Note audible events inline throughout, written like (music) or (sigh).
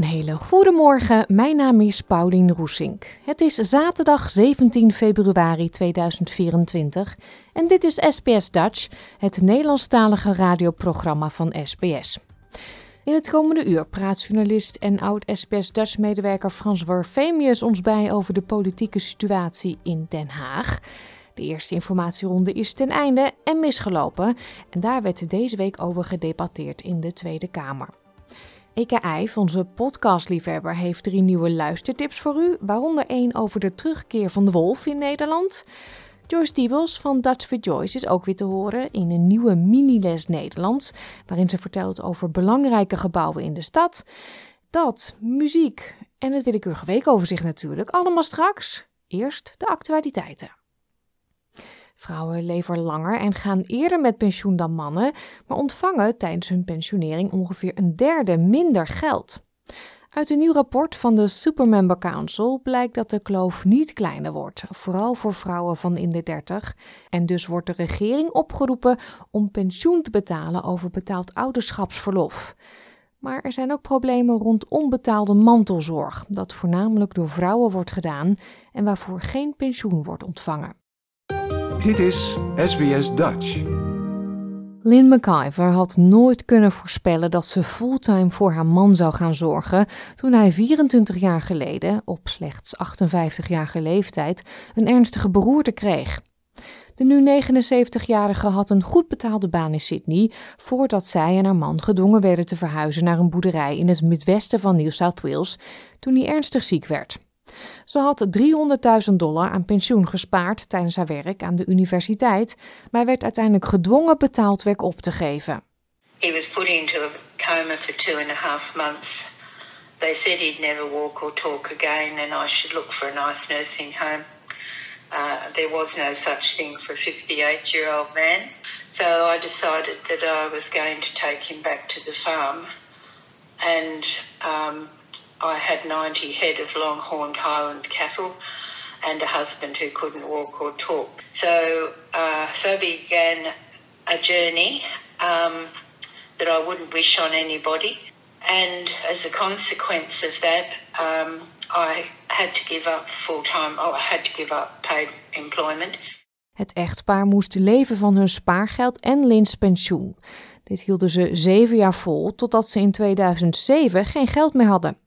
Een hele goede morgen, mijn naam is Paulien Roesink. Het is zaterdag 17 februari 2024 en dit is SBS Dutch, het Nederlandstalige radioprogramma van SBS. In het komende uur praat journalist en oud-SBS Dutch-medewerker Frans Warfemius ons bij over de politieke situatie in Den Haag. De eerste informatieronde is ten einde en misgelopen en daar werd deze week over gedebatteerd in de Tweede Kamer. Eke IJf, onze podcastliefhebber, heeft drie nieuwe luistertips voor u, waaronder één over de terugkeer van de wolf in Nederland. Joyce Diebels van Dutch for Joyce is ook weer te horen in een nieuwe mini-les Nederlands, waarin ze vertelt over belangrijke gebouwen in de stad. Dat, muziek en het willekeurige weekoverzicht natuurlijk, allemaal straks. Eerst de actualiteiten. Vrouwen leven langer en gaan eerder met pensioen dan mannen, maar ontvangen tijdens hun pensionering ongeveer een derde minder geld. Uit een nieuw rapport van de Supermember Council blijkt dat de kloof niet kleiner wordt, vooral voor vrouwen van in de 30. En dus wordt de regering opgeroepen om pensioen te betalen over betaald ouderschapsverlof. Maar er zijn ook problemen rond onbetaalde mantelzorg, dat voornamelijk door vrouwen wordt gedaan en waarvoor geen pensioen wordt ontvangen. Dit is SBS Dutch. Lynn McIver had nooit kunnen voorspellen dat ze fulltime voor haar man zou gaan zorgen toen hij 24 jaar geleden, op slechts 58-jarige leeftijd, een ernstige beroerte kreeg. De nu 79-jarige had een goed betaalde baan in Sydney voordat zij en haar man gedwongen werden te verhuizen naar een boerderij in het midwesten van New South Wales toen hij ernstig ziek werd. Ze had 300.000 dollar aan pensioen gespaard tijdens haar werk aan de universiteit, maar werd uiteindelijk gedwongen betaald werk op te geven. He was put into a coma for two and a half months. They said he'd never walk or talk again, and I should look for a nice nursing home. Uh, there was no such thing for a 58 year old man. So I decided that I was going to take him back to the farm. And um, I had 90 head of longhorn Highland cattle and a husband who couldn't walk or talk. So, uh, so began a journey um, that I wouldn't wish on anybody. And as a consequence of that, um, I had to give up full time. Oh, I had to give up paid employment. Het echtpaar moest leven van hun spaargeld en Lins pensioen. Dit hielden ze zeven jaar vol, totdat ze in 2007 geen geld meer hadden.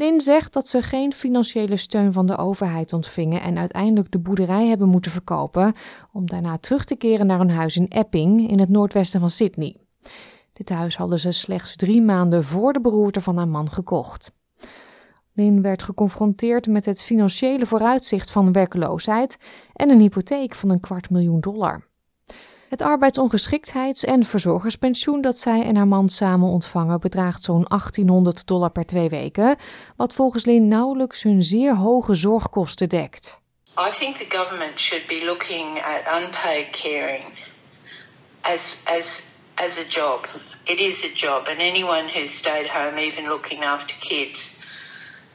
Lin zegt dat ze geen financiële steun van de overheid ontvingen en uiteindelijk de boerderij hebben moeten verkopen om daarna terug te keren naar hun huis in Epping in het noordwesten van Sydney. Dit huis hadden ze slechts drie maanden voor de beroerte van haar man gekocht. Lin werd geconfronteerd met het financiële vooruitzicht van werkloosheid en een hypotheek van een kwart miljoen dollar. Het arbeidsongeschiktheids- en verzorgerspensioen dat zij en haar man samen ontvangen bedraagt zo'n 1800 dollar per twee weken, wat volgens Lin nauwelijks hun zeer hoge zorgkosten dekt. I think the government should be looking at unpaid caring as as as a job. It is a job, and anyone who's stayed home, even looking after kids,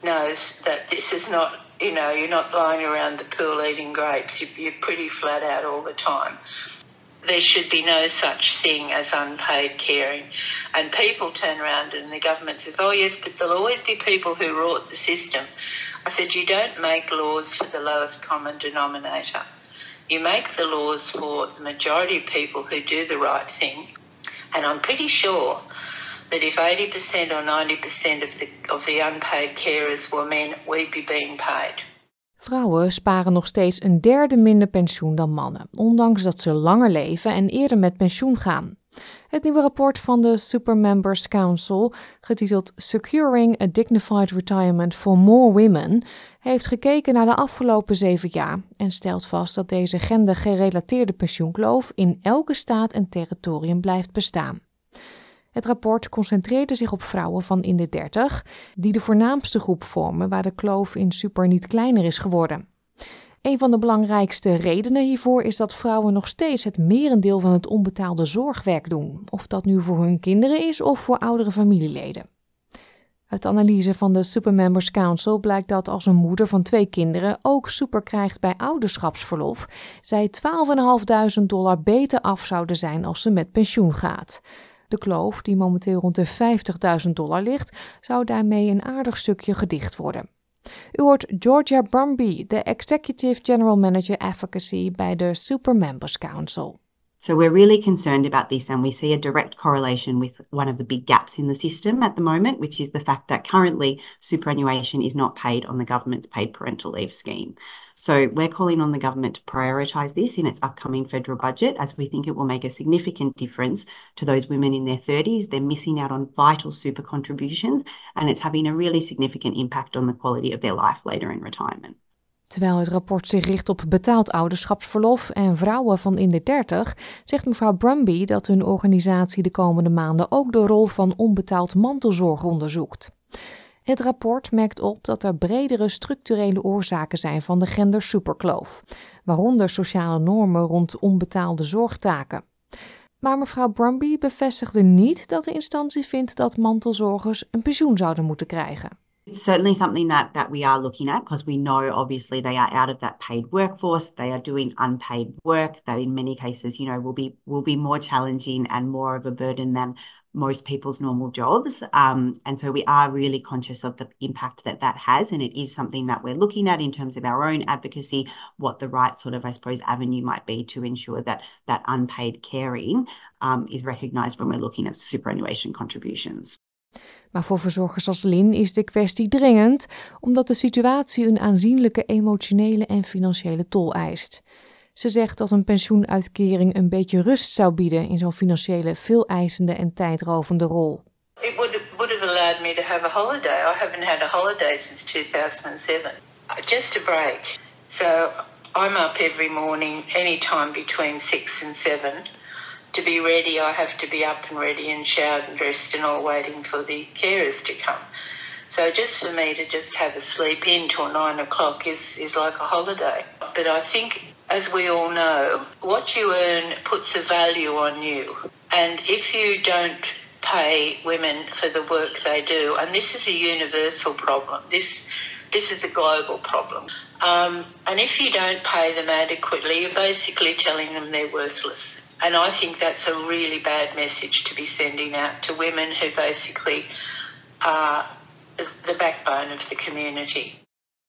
knows that this is not. You know, you're not lying around the pool eating grapes. You're pretty flat out all the time. There should be no such thing as unpaid caring. And people turn around and the government says, oh, yes, but there'll always be people who rort the system. I said, you don't make laws for the lowest common denominator. You make the laws for the majority of people who do the right thing. And I'm pretty sure that if 80% or 90% of the, of the unpaid carers were men, we'd be being paid. Vrouwen sparen nog steeds een derde minder pensioen dan mannen, ondanks dat ze langer leven en eerder met pensioen gaan. Het nieuwe rapport van de Supermembers Council, getiteld Securing a Dignified Retirement for More Women, heeft gekeken naar de afgelopen zeven jaar en stelt vast dat deze gendergerelateerde pensioenkloof in elke staat en territorium blijft bestaan. Het rapport concentreerde zich op vrouwen van in de 30, die de voornaamste groep vormen waar de kloof in super niet kleiner is geworden. Een van de belangrijkste redenen hiervoor is dat vrouwen nog steeds het merendeel van het onbetaalde zorgwerk doen, of dat nu voor hun kinderen is of voor oudere familieleden. Uit analyse van de Supermembers Council blijkt dat als een moeder van twee kinderen ook super krijgt bij ouderschapsverlof, zij 12.500 dollar beter af zouden zijn als ze met pensioen gaat. De kloof, die momenteel rond de 50.000 dollar ligt, zou daarmee een aardig stukje gedicht worden. U hoort Georgia Brumby, de Executive General Manager Advocacy bij de Super Members Council. So we're really concerned about this, and we see a direct correlation with one of the big gaps in the system at the moment, which is the fact that currently superannuation is not paid on the government's paid parental leave scheme. So we're calling on the government to prioritise this in its upcoming federal budget, as we think it will make a significant difference to those women in their 30s. They're missing out on vital super contributions, and it's having a really significant impact on the quality of their life later in retirement. Terwijl het rapport zich richt op betaald ouderschapsverlof en vrouwen van in de 30, zegt mevrouw Brumby dat hun organisatie de komende maanden ook de rol van onbetaald mantelzorg onderzoekt. Het rapport merkt op dat er bredere structurele oorzaken zijn van de gendersuperkloof, waaronder sociale normen rond onbetaalde zorgtaken. Maar mevrouw Brumby bevestigde niet dat de instantie vindt dat mantelzorgers een pensioen zouden moeten krijgen. It's certainly something that that we are looking at because we know obviously they are out of that paid workforce. They are doing unpaid work that in many cases, you know, will be will be more challenging and more of a burden than most people's normal jobs. Um, and so we are really conscious of the impact that that has. And it is something that we're looking at in terms of our own advocacy, what the right sort of, I suppose, avenue might be to ensure that that unpaid caring um, is recognised when we're looking at superannuation contributions. Maar voor verzorgers als Lin is de kwestie dringend, omdat de situatie een aanzienlijke emotionele en financiële tol eist. Ze zegt dat een pensioenuitkering een beetje rust zou bieden in zo'n financiële, veel eisende en tijdrovende rol. It would, would have allowed me to have a holiday. I haven't had a holiday since 2007. Just a break. So I'm up every morning, anytime between 6 and 7. To be ready, I have to be up and ready and showered and dressed and all waiting for the carers to come. So just for me to just have a sleep in till nine o'clock is, is like a holiday. But I think, as we all know, what you earn puts a value on you. And if you don't pay women for the work they do, and this is a universal problem, this this is a global problem. Um, and if you don't pay them adequately, you're basically telling them they're worthless. And I think that's a really bad message to be sending out to women who basically are the backbone of the community.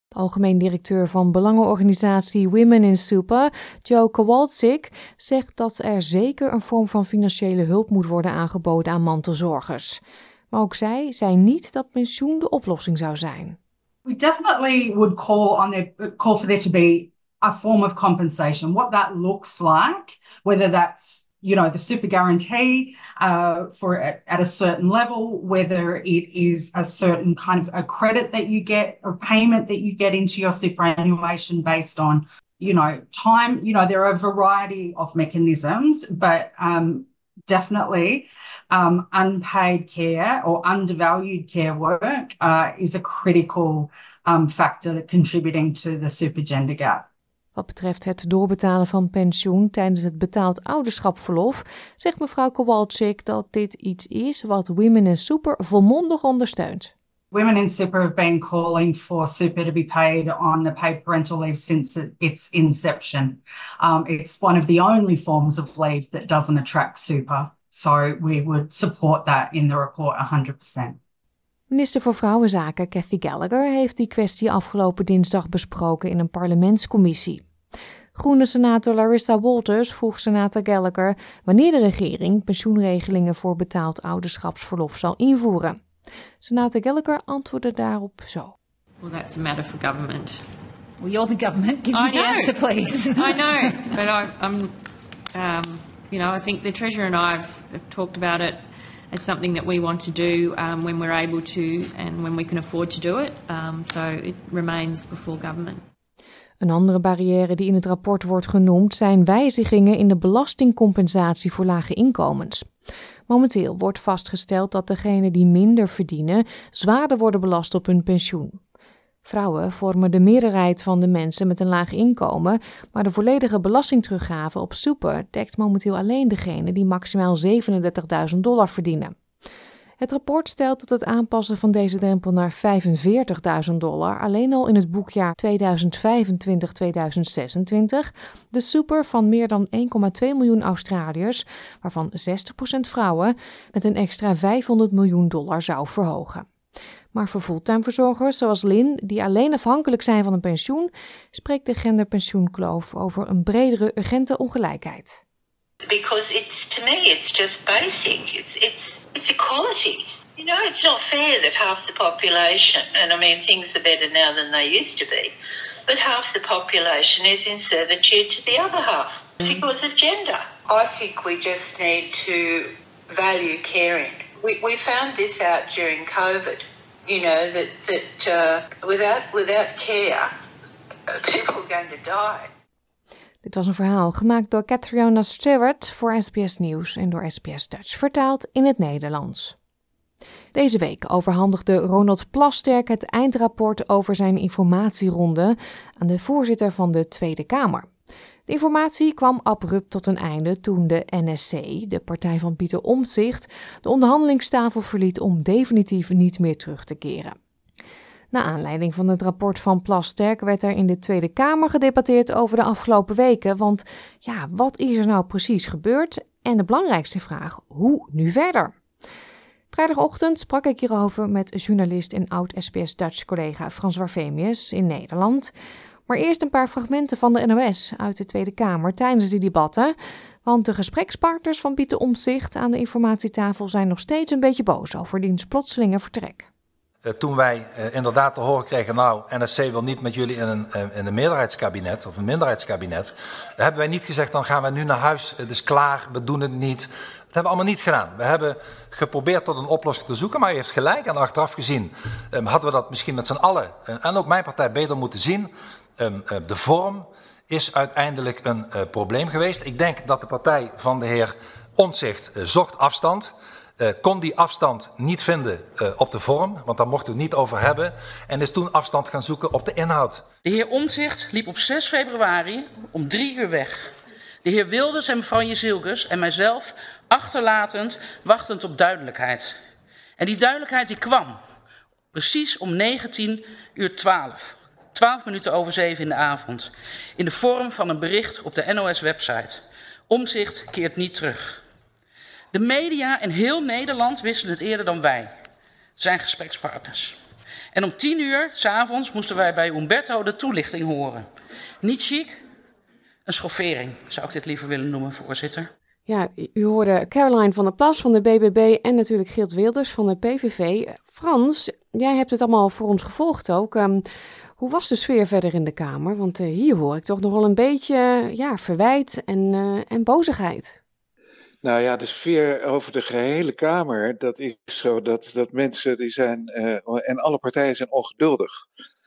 De algemeen directeur van belangenorganisatie Women in Super, Joe Kowalczyk, zegt dat er zeker een vorm van financiële hulp moet worden aangeboden aan mantelzorgers. Maar ook zij zei niet dat pensioen de oplossing zou zijn. We definitely would call on there, call for there to be a form of compensation. What that looks like, whether that's you know the super guarantee uh, for at, a certain level, whether it is a certain kind of a credit that you get or payment that you get into your superannuation based on you know time. You know there are a variety of mechanisms, but um, definitely um, unpaid care or undervalued care work uh, is a critical um, factor contributing to the super gender gap. Wat betreft het doorbetalen van pensioen tijdens het betaald ouderschapverlof, zegt mevrouw Kowalczyk dat dit iets is wat Women in Super volmondig ondersteunt. Women in Super have been calling for super to be paid on the paid parental leave since its inception. Um, it's one of the only forms of leave that doesn't attract super. So we would support that in the report 100%. Minister voor Vrouwenzaken Cathy Gallagher heeft die kwestie afgelopen dinsdag besproken in een parlementscommissie. Groene senator Larissa Walters vroeg senator Gallagher wanneer de regering pensioenregelingen voor betaald ouderschapsverlof zal invoeren. Senator Gallagher antwoordde daarop zo. Well, that's a matter for government. Well, you're the government. Give me the answer, please. (laughs) I know, (laughs) but I, I'm. Um, You know, I think the Treasurer and I have, have talked about it as something that we want to do um, when we're able to and when we can afford to do it. Um, so it remains before government. Een andere barrière die in het rapport wordt genoemd zijn wijzigingen in de belastingcompensatie voor lage inkomens. Momenteel wordt vastgesteld dat degenen die minder verdienen zwaarder worden belast op hun pensioen. Vrouwen vormen de meerderheid van de mensen met een laag inkomen, maar de volledige belastingteruggave op super dekt momenteel alleen degenen die maximaal 37.000 dollar verdienen. Het rapport stelt dat het aanpassen van deze drempel naar 45.000 dollar alleen al in het boekjaar 2025-2026 de super van meer dan 1,2 miljoen Australiërs, waarvan 60% vrouwen, met een extra 500 miljoen dollar zou verhogen. Maar voor fulltime verzorgers zoals Lin, die alleen afhankelijk zijn van een pensioen, spreekt de genderpensioenkloof over een bredere urgente ongelijkheid. Because it's to me, it's just basic. It's it's it's equality. You know, it's not fair that half the population, and I mean things are better now than they used to be, but half the population is in servitude to the other half because of gender. I think we just need to value caring. We we found this out during COVID. You know that that uh, without without care, people are going to die. Dit was een verhaal gemaakt door Catriona Stewart voor SBS Nieuws en door SBS Dutch, vertaald in het Nederlands. Deze week overhandigde Ronald Plasterk het eindrapport over zijn informatieronde aan de voorzitter van de Tweede Kamer. De informatie kwam abrupt tot een einde toen de NSC, de partij van Pieter Omtzigt, de onderhandelingstafel verliet om definitief niet meer terug te keren. Na aanleiding van het rapport van Plasterk werd er in de Tweede Kamer gedebatteerd over de afgelopen weken. Want ja, wat is er nou precies gebeurd? En de belangrijkste vraag, hoe nu verder? Vrijdagochtend sprak ik hierover met journalist en oud-SBS Dutch collega Frans Warfemius in Nederland. Maar eerst een paar fragmenten van de NOS uit de Tweede Kamer tijdens die debatten. Want de gesprekspartners van Pieter Omzicht aan de informatietafel zijn nog steeds een beetje boos over diens plotselinge vertrek. Uh, toen wij uh, inderdaad te horen kregen, nou, NSC wil niet met jullie in een, uh, in een meerderheidskabinet of een minderheidskabinet, hebben wij niet gezegd, dan gaan wij nu naar huis, het is klaar, we doen het niet. Dat hebben we allemaal niet gedaan. We hebben geprobeerd tot een oplossing te zoeken, maar u heeft gelijk. En achteraf gezien hadden we dat misschien met z'n allen, en ook mijn partij, beter moeten zien. Um, de vorm is uiteindelijk een probleem geweest. Ik denk dat de partij van de heer Ontzicht zocht afstand. Uh, kon die afstand niet vinden uh, op de vorm, want daar we het niet over hebben. En is toen afstand gaan zoeken op de inhoud. De heer Omtzigt liep op 6 februari om drie uur weg. De heer Wilders en mevrouw Jezilkes en mijzelf achterlatend, wachtend op duidelijkheid. En die duidelijkheid die kwam precies om 19 uur 12. 12 minuten over 7 in de avond. In de vorm van een bericht op de NOS-website. Omzicht keert niet terug. De media in heel Nederland wisten het eerder dan wij, zijn gesprekspartners. En om tien uur s'avonds moesten wij bij Umberto de toelichting horen. Niet chic, een schoffering zou ik dit liever willen noemen, voorzitter. Ja, u hoorde Caroline van der Plas van de BBB en natuurlijk Geert Wilders van de PVV. Frans, jij hebt het allemaal voor ons gevolgd ook. Hoe was de sfeer verder in de Kamer? Want uh, hier hoor ik toch nog wel een beetje ja, verwijt en, uh, en bozigheid. Nou ja, de sfeer over de gehele Kamer, dat is zo dat, dat mensen die zijn, en alle partijen zijn ongeduldig.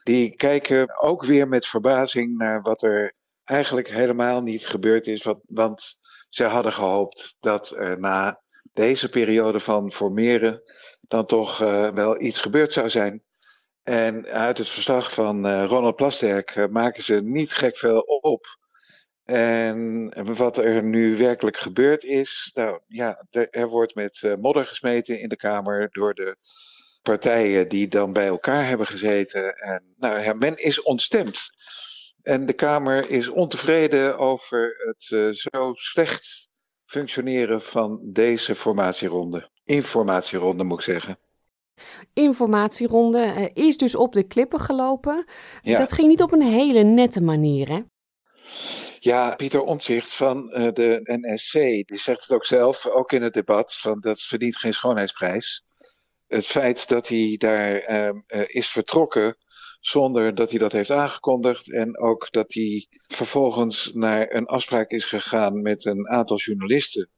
Die kijken ook weer met verbazing naar wat er eigenlijk helemaal niet gebeurd is. Wat, want ze hadden gehoopt dat er na deze periode van formeren dan toch wel iets gebeurd zou zijn. En uit het verslag van uh, Ronald Plasterk maken ze niet gek veel op. En wat er nu werkelijk gebeurd is, nou ja, er wordt met uh, modder gesmeten in de Kamer door de partijen die dan bij elkaar hebben gezeten. En nou men is ontstemd. En de Kamer is ontevreden over het zo slecht functioneren van deze formatieronde. Informatieronde moet ik zeggen. Informatieronde uh, is dus op de klippen gelopen. Ja. Dat ging niet op een hele nette manier, hè? Ja, Pieter Omtzigt van uh, de NSC, die zegt het ook zelf, ook in het debat, van dat verdient geen schoonheidsprijs. Het feit dat hij daar uh, uh, is vertrokken zonder dat hij dat heeft aangekondigd. En ook dat hij vervolgens naar een afspraak is gegaan met een aantal journalisten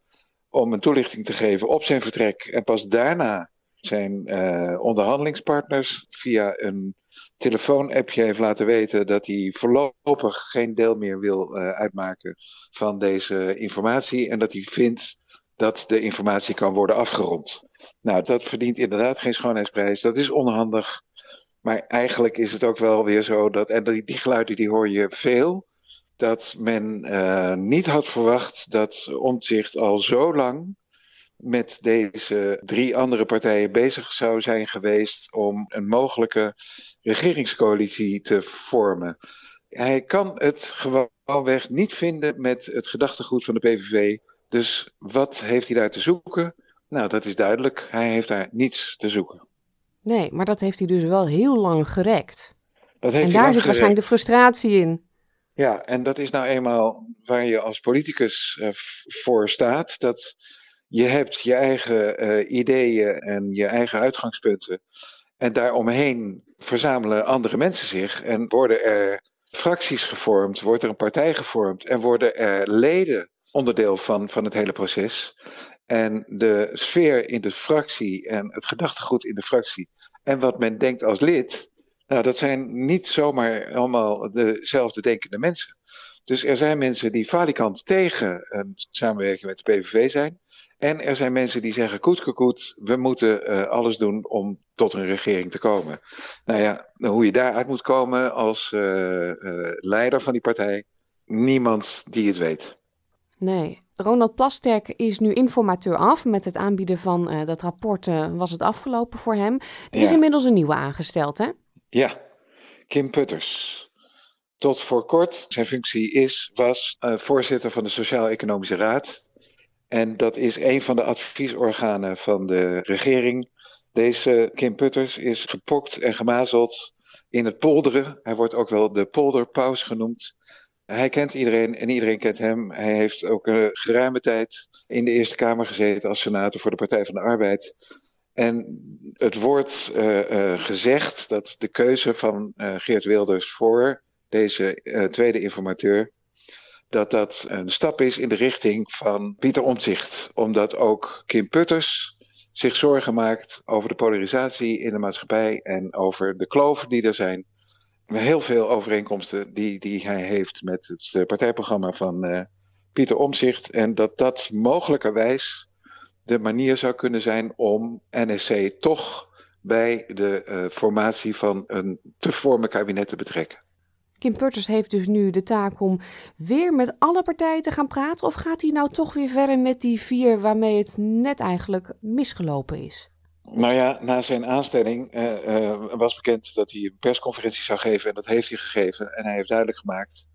om een toelichting te geven op zijn vertrek. En pas daarna zijn uh, onderhandelingspartners via een telefoonappje heeft laten weten dat hij voorlopig geen deel meer wil uh, uitmaken van deze informatie. En dat hij vindt dat de informatie kan worden afgerond. Nou, dat verdient inderdaad geen schoonheidsprijs. Dat is onhandig. Maar eigenlijk is het ook wel weer zo dat, en die, die geluiden die hoor je veel, dat men uh, niet had verwacht dat Omtzigt al zo lang met deze drie andere partijen bezig zou zijn geweest om een mogelijke regeringscoalitie te vormen. Hij kan het gewoonweg niet vinden met het gedachtegoed van de PVV. Dus wat heeft hij daar te zoeken? Nou, dat is duidelijk. Hij heeft daar niets te zoeken. Nee, maar dat heeft hij dus wel heel lang gerekt. Dat heeft en daar zit waarschijnlijk de frustratie in. Ja, en dat is nou eenmaal waar je als politicus eh, voor staat. Dat je hebt je eigen eh, ideeën en je eigen uitgangspunten. En daaromheen verzamelen andere mensen zich en worden er fracties gevormd, wordt er een partij gevormd en worden er leden onderdeel van, van het hele proces. En de sfeer in de fractie en het gedachtegoed in de fractie en wat men denkt als lid, nou, dat zijn niet zomaar allemaal dezelfde denkende mensen. Dus er zijn mensen die falikant tegen een samenwerking met de PVV zijn. En er zijn mensen die zeggen, koet, koet, koet, we moeten eh, alles doen om tot een regering te komen. Nou ja, hoe je daaruit moet komen als eh, eh, leider van die partij, niemand die het weet. Nee. Ronald Plasterk is nu informateur af. Met het aanbieden van dat rapport was het afgelopen voor hem. Er is inmiddels een nieuwe aangesteld, hè? Ja, Kim Putters. Tot voor kort, zijn functie is, was voorzitter van de Sociaal-Economische Raad. En dat is een van de adviesorganen van de regering. Deze Kim Putters is gepokt en gemazeld in het polderen. Hij wordt ook wel de polderpaus genoemd. Hij kent iedereen en iedereen kent hem. Hij heeft ook een geruime tijd in de Eerste Kamer gezeten als senator voor de Partij van de Arbeid. En het wordt eh, eh, gezegd dat de keuze van eh, Geert Wilders voor deze tweede informateur, dat dat een stap is in de richting van Pieter Omtzigt. Omdat ook Kim Putters zich zorgen maakt over de polarisatie in de maatschappij en over de kloven die er zijn. Heel veel overeenkomsten die, die hij heeft met het eh, partijprogramma van eh, Pieter Omtzigt. En dat dat mogelijkerwijs de manier zou kunnen zijn om NSC toch bij de eh, formatie van een te vormen kabinet te betrekken. Kim Putters heeft dus nu de taak om weer met alle partijen te gaan praten. Of gaat hij nou toch weer verder met die vier waarmee het net eigenlijk misgelopen is? Nou ja, na zijn aanstelling eh, eh, was bekend dat hij een persconferentie zou geven. En dat heeft hij gegeven. En hij heeft duidelijk gemaakt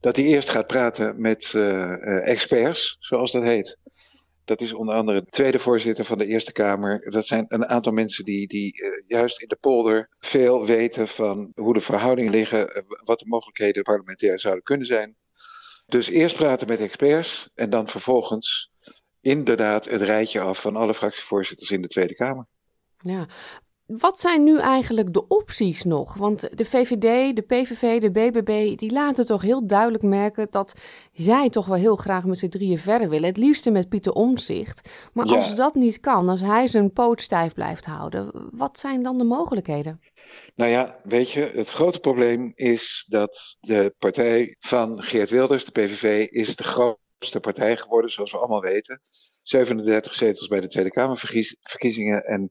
dat hij eerst gaat praten met eh, experts, zoals dat heet. Dat is onder andere de tweede voorzitter van de Eerste Kamer. Dat zijn een aantal mensen die, die eh, juist in de polder veel weten van hoe de verhoudingen liggen, eh, wat de mogelijkheden parlementair zouden kunnen zijn. Dus eerst praten met experts en dan vervolgens inderdaad het rijtje af van alle fractievoorzitters in de Tweede Kamer. Ja. Wat zijn nu eigenlijk de opties nog? Want de VVD, de PVV, de BBB, die laten toch heel duidelijk merken dat zij toch wel heel graag met z'n drieën verder willen. Het liefste met Pieter Omzicht. Maar Ja. als dat niet kan, als hij zijn poot stijf blijft houden, wat zijn dan de mogelijkheden? Nou ja, weet je, het grote probleem is dat de partij van Geert Wilders, de PVV, is de grootste partij geworden, zoals we allemaal weten. 37 zetels bij de Tweede Kamerverkiezingen. En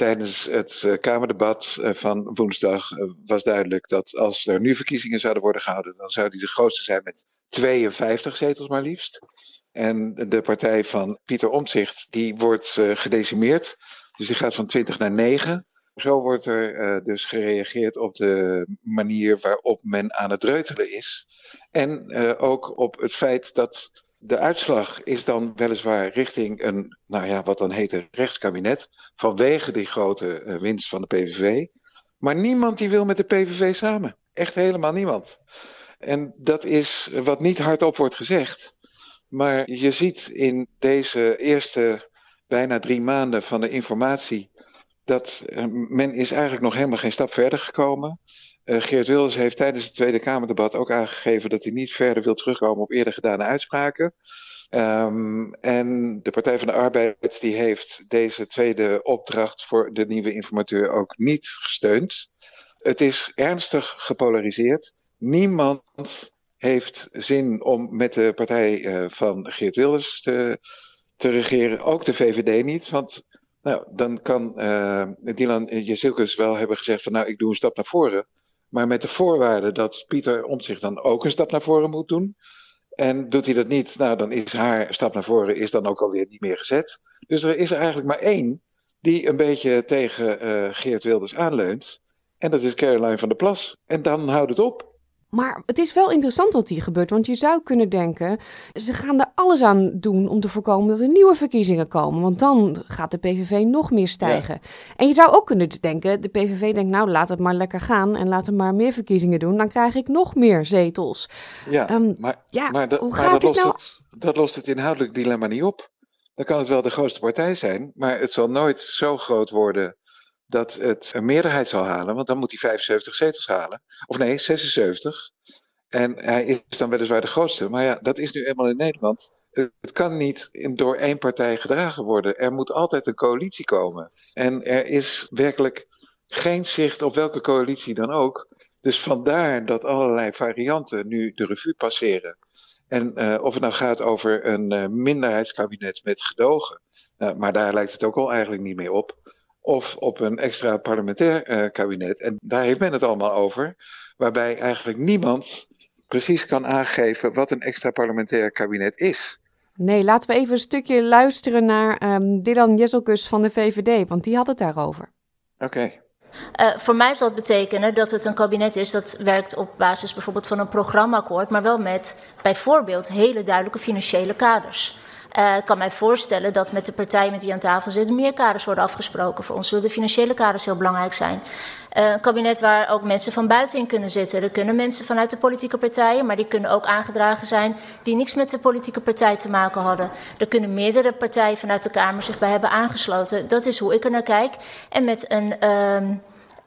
tijdens het eh, Kamerdebat eh, van woensdag eh, was duidelijk dat als er nu verkiezingen zouden worden gehouden, dan zou die de grootste zijn met 52 zetels maar liefst. En de partij van Pieter Omtzigt, die wordt gedecimeerd. Dus die gaat van 20 naar 9. Zo wordt er dus gereageerd op de manier waarop men aan het reutelen is. En ook op het feit dat de uitslag is dan weliswaar richting een, nou ja, wat dan heet een rechtskabinet. Vanwege die grote eh, winst van de PVV. Maar niemand die wil met de PVV samen. Echt helemaal niemand. En dat is wat niet hardop wordt gezegd. Maar je ziet in deze eerste bijna drie maanden van de informatie dat eh, men is eigenlijk nog helemaal geen stap verder gekomen. Geert Wilders heeft tijdens het Tweede Kamerdebat ook aangegeven dat hij niet verder wil terugkomen op eerder gedane uitspraken. Um, en de Partij van de Arbeid die heeft deze tweede opdracht voor de nieuwe informateur ook niet gesteund. Het is ernstig gepolariseerd. Niemand heeft zin om met de partij uh, van Geert Wilders te, te regeren. Ook de VVD niet, want nou, dan kan uh, Dylan Jezilkus wel hebben gezegd van nou ik doe een stap naar voren. Maar met de voorwaarde dat Pieter om zich dan ook een stap naar voren moet doen. En doet hij dat niet, nou dan is haar stap naar voren is dan ook alweer niet meer gezet. Dus er is er eigenlijk maar één die een beetje tegen uh, Geert Wilders aanleunt. En dat is Caroline van der Plas. En dan houdt het op. Maar het is wel interessant wat hier gebeurt, want je zou kunnen denken, ze gaan er alles aan doen om te voorkomen dat er nieuwe verkiezingen komen, want dan gaat de PVV nog meer stijgen. Ja. En je zou ook kunnen denken, de PVV denkt, nou laat het maar lekker gaan en laten maar meer verkiezingen doen, dan krijg ik nog meer zetels. Ja, um, maar, ja, maar, hoe maar gaat dat, dit lost nou? het, dat lost het inhoudelijk dilemma niet op. Dan kan het wel de grootste partij zijn, maar het zal nooit zo groot worden dat het een meerderheid zal halen, want dan moet hij 75 zetels halen. Of nee, 76. En hij is dan weliswaar de grootste. Maar ja, dat is nu eenmaal in Nederland. Het kan niet door één partij gedragen worden. Er moet altijd een coalitie komen. En er is werkelijk geen zicht op welke coalitie dan ook. Dus vandaar dat allerlei varianten nu de revue passeren. En uh, of het nou gaat over een uh, minderheidskabinet met gedogen. Uh, maar daar lijkt het ook al eigenlijk niet meer op. Of op een extra parlementair kabinet. En daar heeft men het allemaal over. Waarbij eigenlijk niemand precies kan aangeven wat een extra parlementair kabinet is. Nee, laten we even een stukje luisteren naar um, Dylan Jezelkus van de VVD, want die had het daarover. Oké. Okay. Uh, voor mij zal het betekenen dat het een kabinet is dat werkt op basis bijvoorbeeld van een programmaakkoord, maar wel met bijvoorbeeld hele duidelijke financiële kaders. Uh, ik kan mij voorstellen dat met de partijen met die aan tafel zitten meer kaders worden afgesproken. Voor ons zullen de financiële kaders heel belangrijk zijn. Uh, een kabinet waar ook mensen van buiten in kunnen zitten. Er kunnen mensen vanuit de politieke partijen, maar die kunnen ook aangedragen zijn die niks met de politieke partij te maken hadden. Er kunnen meerdere partijen vanuit de Kamer zich bij hebben aangesloten. Dat is hoe ik er naar kijk. En met een. Uh,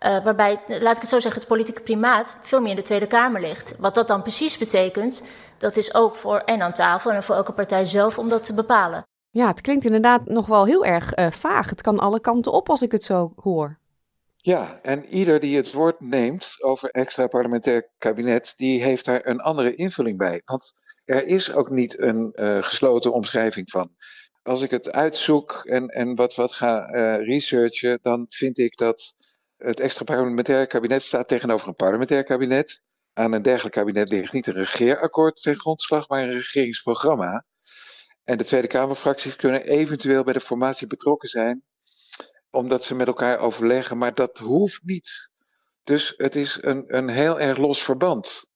Uh, waarbij, laat ik het zo zeggen, het politieke primaat veel meer in de Tweede Kamer ligt. Wat dat dan precies betekent, dat is ook voor en aan tafel en voor elke partij zelf om dat te bepalen. Ja, het klinkt inderdaad nog wel heel erg uh, vaag. Het kan alle kanten op als ik het zo hoor. Ja, en ieder die het woord neemt over extra parlementair kabinet, die heeft daar een andere invulling bij. Want er is ook niet een uh, gesloten omschrijving van. Als ik het uitzoek en, en wat, wat ga uh, researchen, dan vind ik dat het extra parlementair kabinet staat tegenover een parlementair kabinet. Aan een dergelijk kabinet ligt niet een regeerakkoord ten grondslag, maar een regeringsprogramma. En de Tweede Kamerfracties kunnen eventueel bij de formatie betrokken zijn, omdat ze met elkaar overleggen, maar dat hoeft niet. Dus het is een, een heel erg los verband.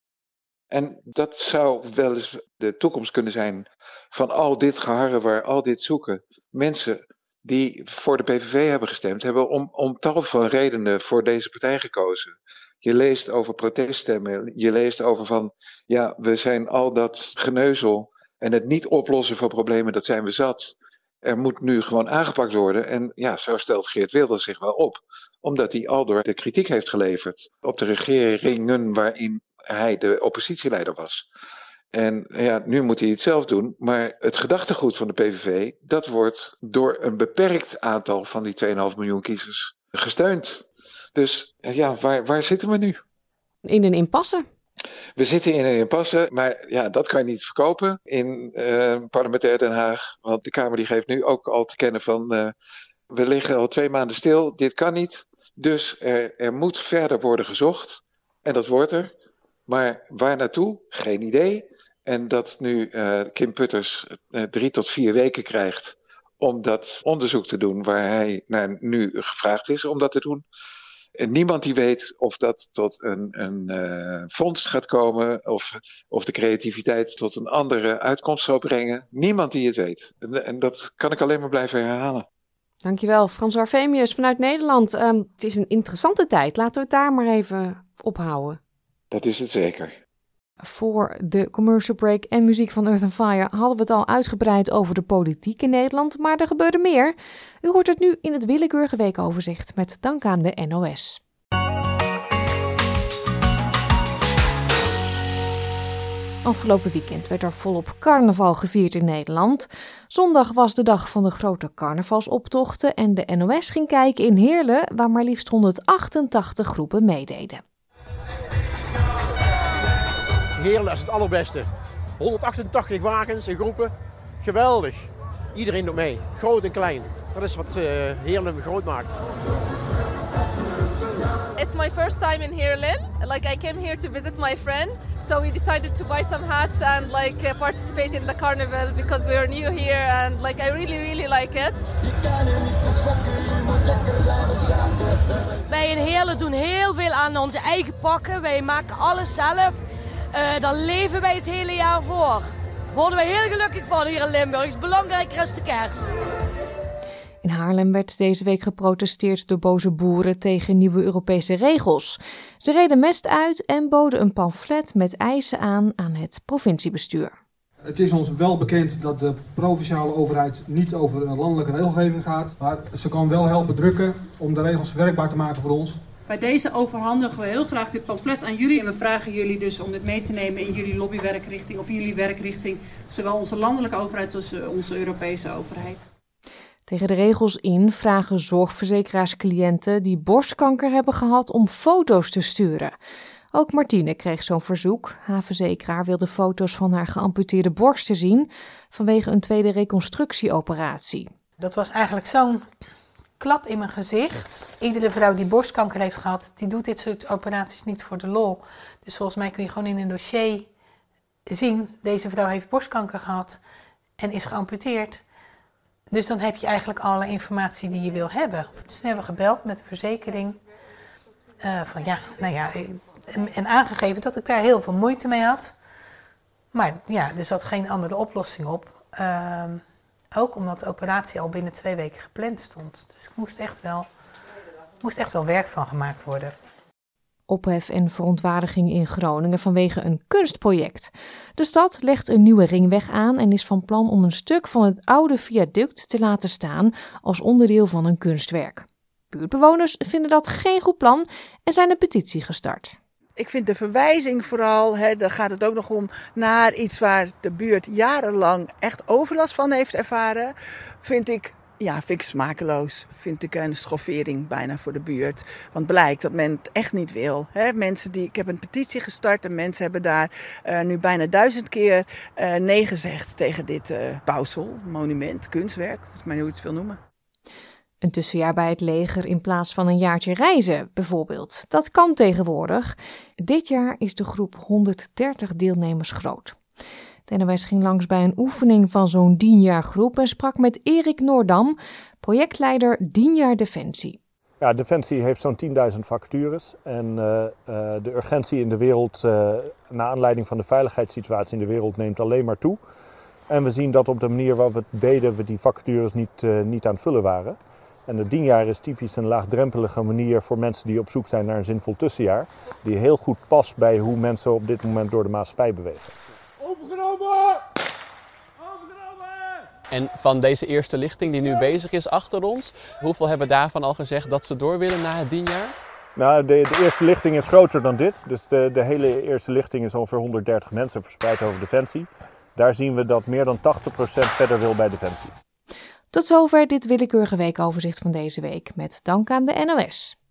En dat zou wel eens de toekomst kunnen zijn van al dit geharrewar, al dit zoeken. Mensen die voor de PVV hebben gestemd, hebben om, om tal van redenen voor deze partij gekozen. Je leest over proteststemmen, je leest over van, ja, we zijn al dat geneuzel en het niet oplossen van problemen, dat zijn we zat. Er moet nu gewoon aangepakt worden. En ja, zo stelt Geert Wilders zich wel op. Omdat hij al door de kritiek heeft geleverd op de regeringen waarin hij de oppositieleider was. En ja, nu moet hij het zelf doen. Maar het gedachtegoed van de PVV, dat wordt door een beperkt aantal van die 2,5 miljoen kiezers gesteund. Dus ja, waar, waar zitten we nu? In een impasse. We zitten in een impasse, maar ja, dat kan je niet verkopen in uh, parlementair Den Haag. Want de Kamer die geeft nu ook al te kennen van, uh, we liggen al twee maanden stil, dit kan niet. Dus er, er moet verder worden gezocht. En dat wordt er. Maar waar naartoe? Geen idee. En dat nu uh, Kim Putters drie tot vier weken krijgt om dat onderzoek te doen waar hij naar nu gevraagd is om dat te doen. En niemand die weet of dat tot een, een uh, vondst gaat komen, of, of de creativiteit tot een andere uitkomst zal brengen. Niemand die het weet. En, en dat kan ik alleen maar blijven herhalen. Dankjewel, Frans Arvemius vanuit Nederland. Um, het is een interessante tijd. Laten we het daar maar even ophouden. Dat is het zeker. Voor de commercial break en muziek van Earth and Fire hadden we het al uitgebreid over de politiek in Nederland, maar er gebeurde meer. U hoort het nu in het willekeurige weekoverzicht met dank aan de NOS. Afgelopen weekend werd er volop carnaval gevierd in Nederland. Zondag was de dag van de grote carnavalsoptochten en de NOS ging kijken in Heerlen, waar maar liefst 188 groepen meededen. Heerlen is het allerbeste. 188 wagens en groepen. Geweldig. Iedereen doet mee. Groot en klein. Dat is wat uh, Heerlen groot maakt. It's my first time in Heerlen. Like I came here to visit my friend. So we decided to buy some hats and like uh, participate in the carnival because we are new here and like I really really like it. Wij in Heerlen doen heel veel aan onze eigen pakken. Wij maken alles zelf. Uh, daar leven wij het hele jaar voor. Daar worden wij heel gelukkig van hier in Limburg. Het is belangrijker als de kerst. In Haarlem werd deze week geprotesteerd door boze boeren tegen nieuwe Europese regels. Ze reden mest uit en boden een pamflet met eisen aan aan het provinciebestuur. Het is ons wel bekend dat de provinciale overheid niet over landelijke regelgeving gaat, maar ze kan wel helpen drukken om de regels werkbaar te maken voor ons. Bij deze overhandigen we heel graag dit pamflet aan jullie en we vragen jullie dus om dit mee te nemen in jullie lobbywerkrichting of jullie werkrichting, zowel onze landelijke overheid als onze Europese overheid. Tegen de regels in vragen zorgverzekeraars cliënten die borstkanker hebben gehad om foto's te sturen. Ook Martine kreeg zo'n verzoek. Haar verzekeraar wilde foto's van haar geamputeerde borsten zien vanwege een tweede reconstructieoperatie. Dat was eigenlijk zo'n klap in mijn gezicht. Iedere vrouw die borstkanker heeft gehad, die doet dit soort operaties niet voor de lol. Dus volgens mij kun je gewoon in een dossier zien, deze vrouw heeft borstkanker gehad en is geamputeerd. Dus dan heb je eigenlijk alle informatie die je wil hebben. Dus toen hebben we gebeld met de verzekering. Uh, van ja, nou ja, en, en, aangegeven dat ik daar heel veel moeite mee had. Maar ja, er zat geen andere oplossing op. Uh, ook omdat de operatie al binnen twee weken gepland stond. Dus ik moest echt wel, moest echt wel werk van gemaakt worden ophef en verontwaardiging in Groningen vanwege een kunstproject. De stad legt een nieuwe ringweg aan en is van plan om een stuk van het oude viaduct te laten staan als onderdeel van een kunstwerk. Buurtbewoners vinden dat geen goed plan en zijn een petitie gestart. Ik vind de verwijzing vooral, hè, daar gaat het ook nog om, naar iets waar de buurt jarenlang echt overlast van heeft ervaren, vind ik ja, vind ik smakeloos. Vind ik een schoffering bijna voor de buurt. Want blijkt dat men het echt niet wil. Mensen die, ik heb een petitie gestart en mensen hebben daar uh, nu bijna duizend keer uh, nee gezegd tegen dit uh, bouwsel, monument, kunstwerk, volgens mij hoe je het wil noemen. Een tussenjaar bij het leger in plaats van een jaartje reizen, bijvoorbeeld. Dat kan tegenwoordig. Dit jaar is de groep 130 deelnemers groot. De ging langs bij een oefening van zo'n 10 jaar groep en sprak met Erik Noordam, projectleider 10 jaar Defensie. Ja, Defensie heeft zo'n 10.000 vacatures en uh, uh, de urgentie in de wereld, uh, naar aanleiding van de veiligheidssituatie in de wereld, neemt alleen maar toe. En we zien dat op de manier waarop we het deden, we die vacatures niet, niet aan het vullen waren. En de 10 jaar is typisch een laagdrempelige manier voor mensen die op zoek zijn naar een zinvol tussenjaar. Die heel goed past bij hoe mensen op dit moment door de maatschappij bewegen. Overgenomen! En van deze eerste lichting die nu bezig is achter ons, hoeveel hebben daarvan al gezegd dat ze door willen na het 10 jaar? Nou, de, de, eerste lichting is groter dan dit. Dus de, de hele eerste lichting is ongeveer 130 mensen verspreid over Defensie. Daar zien we dat meer dan 80% verder wil bij Defensie. Tot zover dit willekeurige weekoverzicht van deze week. Met dank aan de NOS.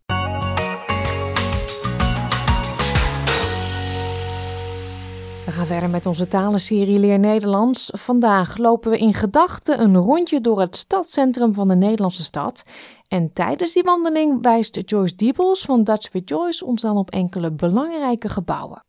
We gaan verder met onze talenserie Leer Nederlands. Vandaag lopen we in gedachten een rondje door het stadscentrum van de Nederlandse stad. En tijdens die wandeling wijst Joyce Diebels van Dutch with Joyce ons dan op enkele belangrijke gebouwen.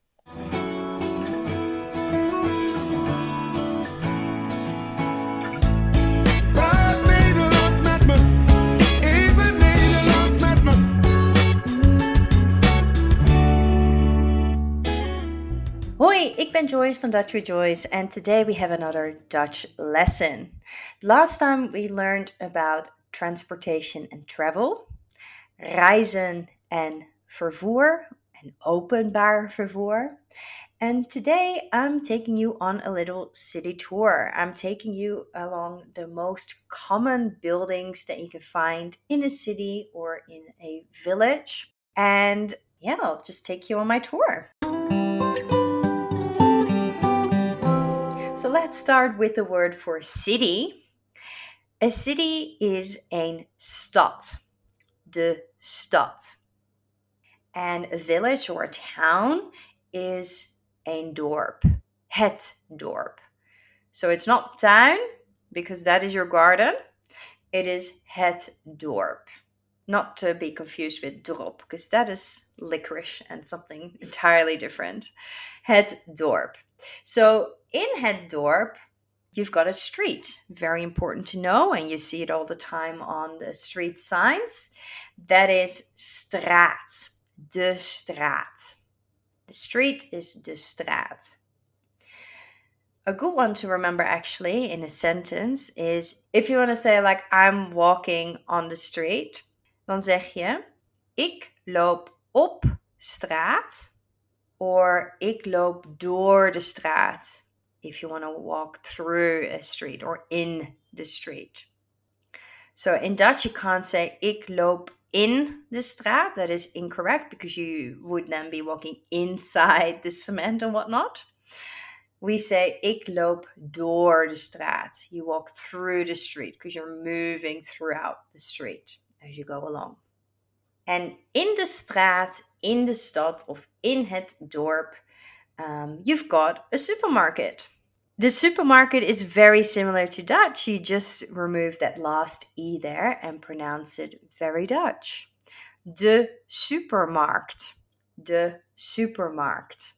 Hoi, ik ben Joyce van Dutch with Joyce, and today we have another Dutch lesson. Last time we learned about transportation and travel, reizen en vervoer, en openbaar vervoer. And today I'm taking you on a little city tour. I'm taking you along the most common buildings that you can find in a city or in a village. And yeah, I'll just take you on my tour. So let's start with the word for city. A city is een stad, de stad. And a village or a town is een dorp, het dorp. So it's not town because that is your garden. It is het dorp. Not to be confused with drop because that is licorice and something entirely different. Het dorp. So in het dorp, you've got a street. Very important to know, and you see it all the time on the street signs. That is straat. De straat. The street is de straat. A good one to remember actually in a sentence is if you want to say like I'm walking on the street, dan zeg je ik loop op straat or ik loop door de straat if you want to walk through a street or in the street. So in Dutch you can't say ik loop in the straat. That is incorrect because you would then be walking inside the cement and whatnot. We say ik loop door de straat. You walk through the street because you're moving throughout the street as you go along. En in de straat, in de stad of in het dorp, um, you've got a supermarket. The supermarket is very similar to Dutch. You just remove that last E there and pronounce it very Dutch. De supermarkt. De supermarkt.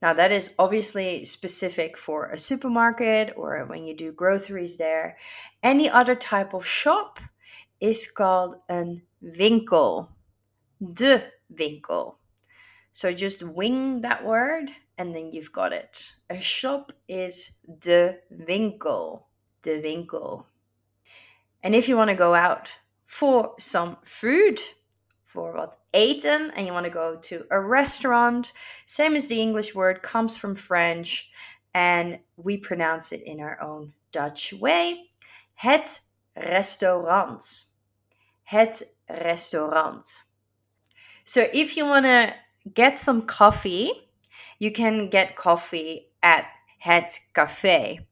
Now, that is obviously specific for a supermarket or when you do groceries there. Any other type of shop is called een winkel. De winkel. So just wing that word and then you've got it. A shop is de winkel. De winkel. And if you want to go out for some food, for wat eten, and you want to go to a restaurant, same as the English word, comes from French, and we pronounce it in our own Dutch way. Het restaurant. Het restaurant. So if you want to get some coffee, you can get coffee at Het Café.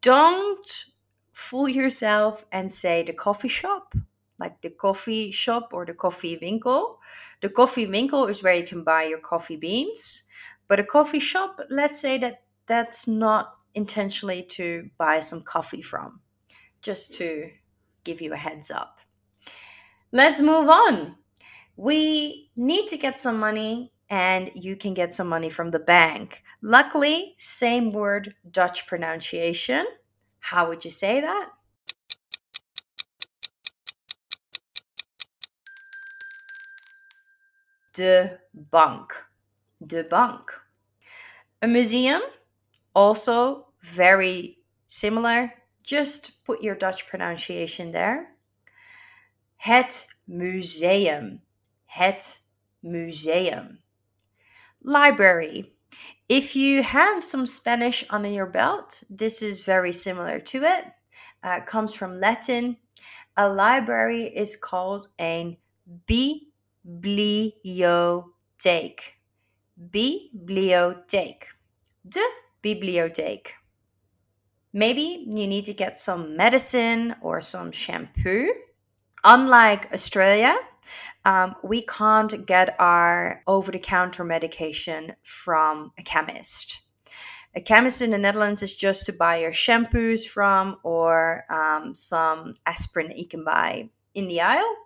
Don't fool yourself and say the coffee shop, like the coffee shop or the coffee winkel. The coffee winkel is where you can buy your coffee beans, but a coffee shop, let's say that that's not intentionally to buy some coffee from, just to give you a heads up. Let's move on. We need to get some money and you can get some money from the bank. Luckily, same word, Dutch pronunciation. How would you say that? De bank. De bank. A museum, also very similar. Just put your Dutch pronunciation there. Het museum. Het museum. Library. If you have some Spanish under your belt, this is very similar to it. Uh, it comes from Latin. A library is called a bibliotheek. Bibliotheek. De bibliotheek. Maybe you need to get some medicine or some shampoo. Unlike Australia, um, we can't get our over the counter medication from a chemist. A chemist in the Netherlands is just to buy your shampoos from or um, some aspirin you can buy in the aisle.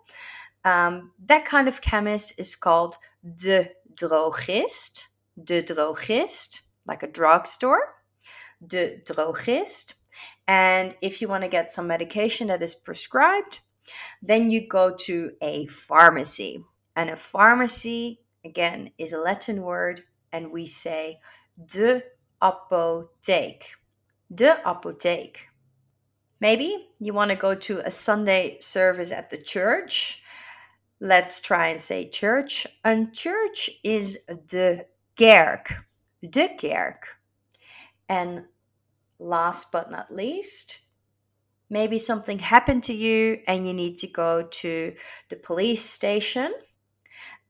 Um, that kind of chemist is called de drogist. De drogist, like a drugstore. De drogist. And if you want to get some medication that is prescribed, then you go to a pharmacy. And a pharmacy, again, is a Latin word, and we say de apotheek. De apotheek. Maybe you want to go to a Sunday service at the church. Let's try and say church. And church is de kerk. De kerk. And last but not least, maybe something happened to you and you need to go to the police station.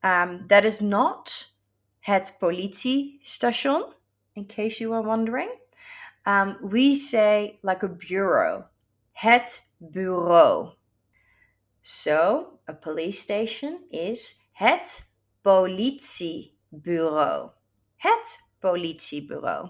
Um, that is not het politiestation, in case you are wondering. um, we say like a bureau, het bureau. So a police station is het politiebureau. Het politiebureau.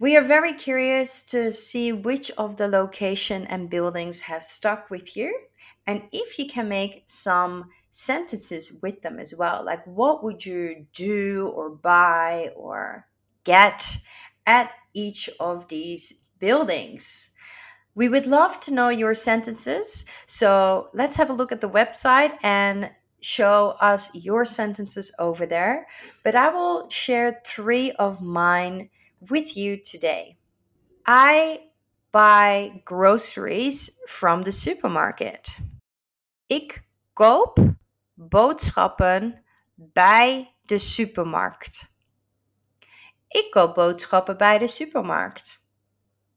We are very curious to see which of the location and buildings have stuck with you and if you can make some sentences with them as well. Like what would you do or buy or get at each of these buildings? We would love to know your sentences. So let's have a look at the website and show us your sentences over there. But I will share three of mine with you today. I buy groceries from the supermarket. Ik koop boodschappen bij de supermarkt. Ik koop boodschappen bij de supermarkt.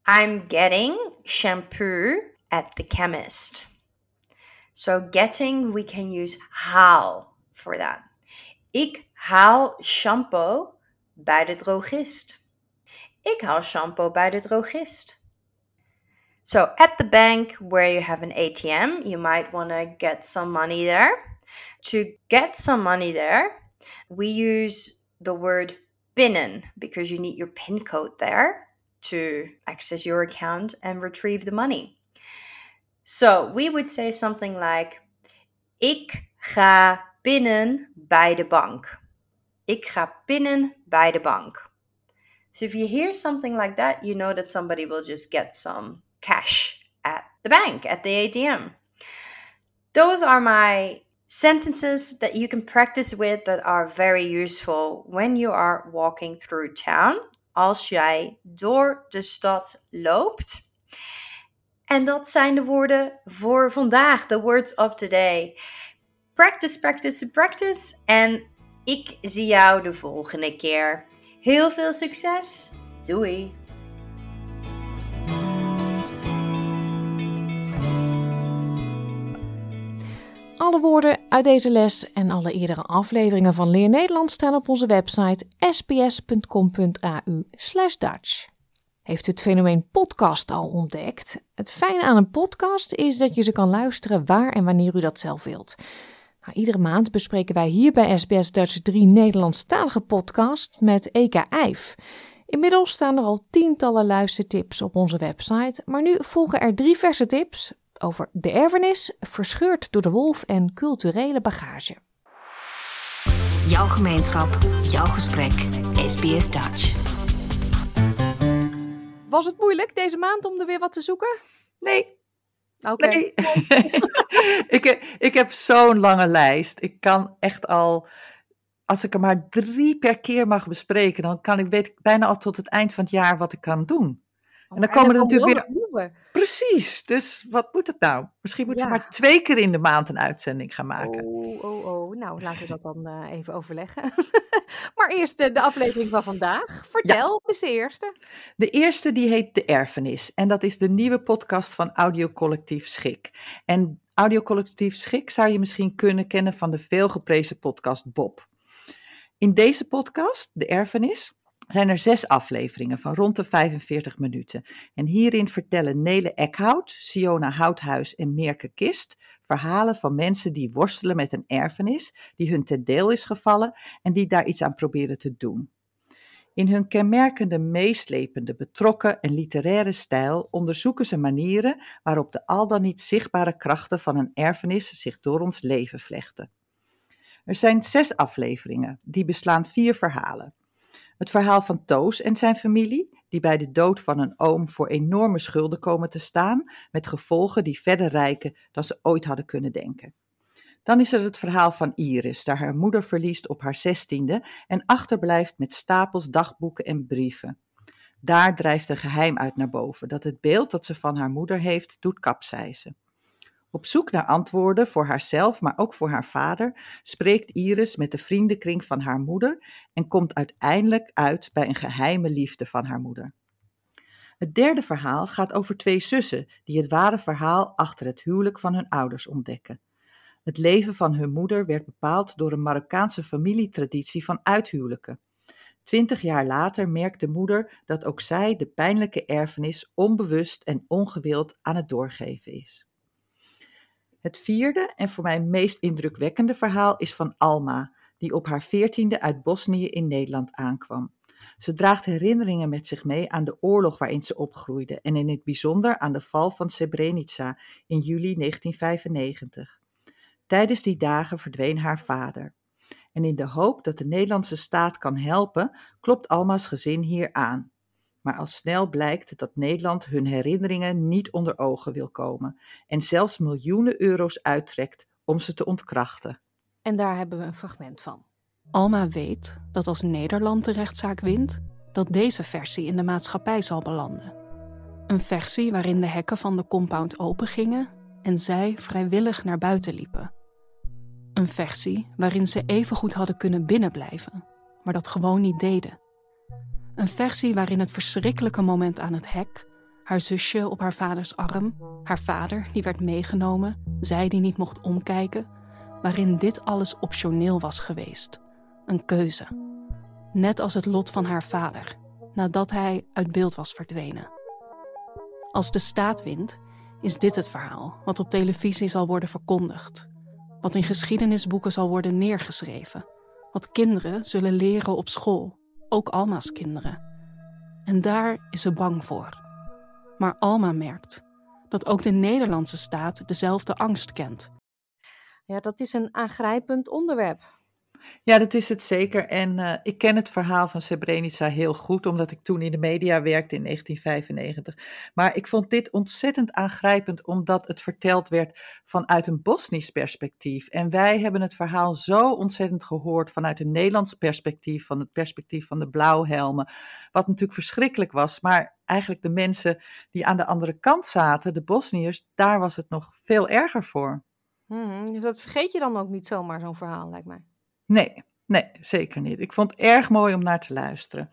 I'm getting shampoo at the chemist. So getting, we can use haal for that. Ik haal shampoo bij de drogist. Ik haal shampoo bij de drogist. So at the bank where you have an ATM, you might want to get some money there. To get some money there, we use the word binnen because you need your PIN code there to access your account and retrieve the money. So we would say something like: Ik ga binnen bij de bank. Ik ga binnen bij de bank. So if you hear something like that, you know that somebody will just get some cash at the bank, at the ATM. Those are my sentences that you can practice with that are very useful when you are walking through town. Als jij door de stad loopt. En dat zijn de woorden voor vandaag, the words of today. Practice, practice, practice. En ik zie jou de volgende keer. Heel veel succes. Doei. Alle woorden uit deze les en alle eerdere afleveringen van Leer Nederland staan op onze website sps.com.au/dutch. Heeft u het fenomeen podcast al ontdekt? Het fijne aan een podcast is dat je ze kan luisteren waar en wanneer u dat zelf wilt. Nou, iedere maand bespreken wij hier bij SBS Dutch drie Nederlandstalige podcasts met EK IJf. Inmiddels staan er al tientallen luistertips op onze website, maar nu volgen er drie verse tips over de erfenis, verscheurd door de wolf en culturele bagage. Jouw gemeenschap, jouw gesprek, SBS Dutch. Was het moeilijk deze maand om er weer wat te zoeken? Nee. Oké. Nee. (laughs) ik, ik heb zo'n lange lijst. Ik kan echt al, als ik er maar drie per keer mag bespreken, dan kan ik, weet ik bijna al tot het eind van het jaar wat ik kan doen. En dan komen er natuurlijk weer. Precies, dus wat moet het nou? Misschien moeten we maar twee keer in de maand een uitzending gaan maken. Oh, oh, oh. Nou, laten we dat dan uh, even overleggen. (laughs) maar eerst de, de, aflevering van vandaag. Vertel, wat is de eerste? De eerste die heet De Erfenis. En dat is de nieuwe podcast van Audiocollectief Schik. En Audiocollectief Schik zou je misschien kunnen kennen van de veelgeprezen podcast Bob. In deze podcast, De Erfenis, zijn er zes afleveringen van rond de 45 minuten. En hierin vertellen Nele Eckhout, Siona Houthuis en Meerke Kist verhalen van mensen die worstelen met een erfenis die hun ten deel is gevallen en die daar iets aan proberen te doen. In hun kenmerkende, meeslepende, betrokken en literaire stijl onderzoeken ze manieren waarop de al dan niet zichtbare krachten van een erfenis zich door ons leven vlechten. Er zijn zes afleveringen, die beslaan vier verhalen. Het verhaal van Toos en zijn familie, die bij de dood van een oom voor enorme schulden komen te staan, met gevolgen die verder rijken dan ze ooit hadden kunnen denken. Dan is er het verhaal van Iris, daar haar moeder verliest op haar zestiende en achterblijft met stapels dagboeken en brieven. Daar drijft een geheim uit naar boven, dat het beeld dat ze van haar moeder heeft doet kapseizen. Op zoek naar antwoorden voor haarzelf, maar ook voor haar vader, spreekt Iris met de vriendenkring van haar moeder en komt uiteindelijk uit bij een geheime liefde van haar moeder. Het derde verhaal gaat over twee zussen die het ware verhaal achter het huwelijk van hun ouders ontdekken. Het leven van hun moeder werd bepaald door een Marokkaanse familietraditie van uithuwelijken. Twintig jaar later merkt de moeder dat ook zij de pijnlijke erfenis onbewust en ongewild aan het doorgeven is. Het vierde en voor mij meest indrukwekkende verhaal is van Alma, die op haar veertiende uit Bosnië in Nederland aankwam. Ze draagt herinneringen met zich mee aan de oorlog waarin ze opgroeide en in het bijzonder aan de val van Srebrenica in juli 1995. Tijdens die dagen verdween haar vader. En in de hoop dat de Nederlandse staat kan helpen, klopt Alma's gezin hier aan. Maar al snel blijkt dat Nederland hun herinneringen niet onder ogen wil komen en zelfs miljoenen euro's uittrekt om ze te ontkrachten. En daar hebben we een fragment van. Alma weet dat als Nederland de rechtszaak wint, dat deze versie in de maatschappij zal belanden. Een versie waarin de hekken van de compound opengingen en zij vrijwillig naar buiten liepen. Een versie waarin ze evengoed hadden kunnen binnenblijven, maar dat gewoon niet deden. Een versie waarin het verschrikkelijke moment aan het hek, haar zusje op haar vaders arm, haar vader die werd meegenomen, zij die niet mocht omkijken, waarin dit alles optioneel was geweest. Een keuze. Net als het lot van haar vader, nadat hij uit beeld was verdwenen. Als de staat wint, is dit het verhaal wat op televisie zal worden verkondigd, wat in geschiedenisboeken zal worden neergeschreven, wat kinderen zullen leren op school, ook Alma's kinderen. En daar is ze bang voor. Maar Alma merkt dat ook de Nederlandse staat dezelfde angst kent. Ja, dat is een aangrijpend onderwerp. Ja, dat is het zeker. En uh, ik ken het verhaal van Srebrenica heel goed, omdat ik toen in de media werkte in 1995. Maar ik vond dit ontzettend aangrijpend, omdat het verteld werd vanuit een Bosnisch perspectief. En wij hebben het verhaal zo ontzettend gehoord vanuit een Nederlands perspectief, van het perspectief van de blauwhelmen. Wat natuurlijk verschrikkelijk was, maar eigenlijk de mensen die aan de andere kant zaten, de Bosniërs, daar was het nog veel erger voor. Hmm, dat vergeet je dan ook niet zomaar, zo'n verhaal, lijkt mij. Nee, nee, zeker niet. Ik vond het erg mooi om naar te luisteren.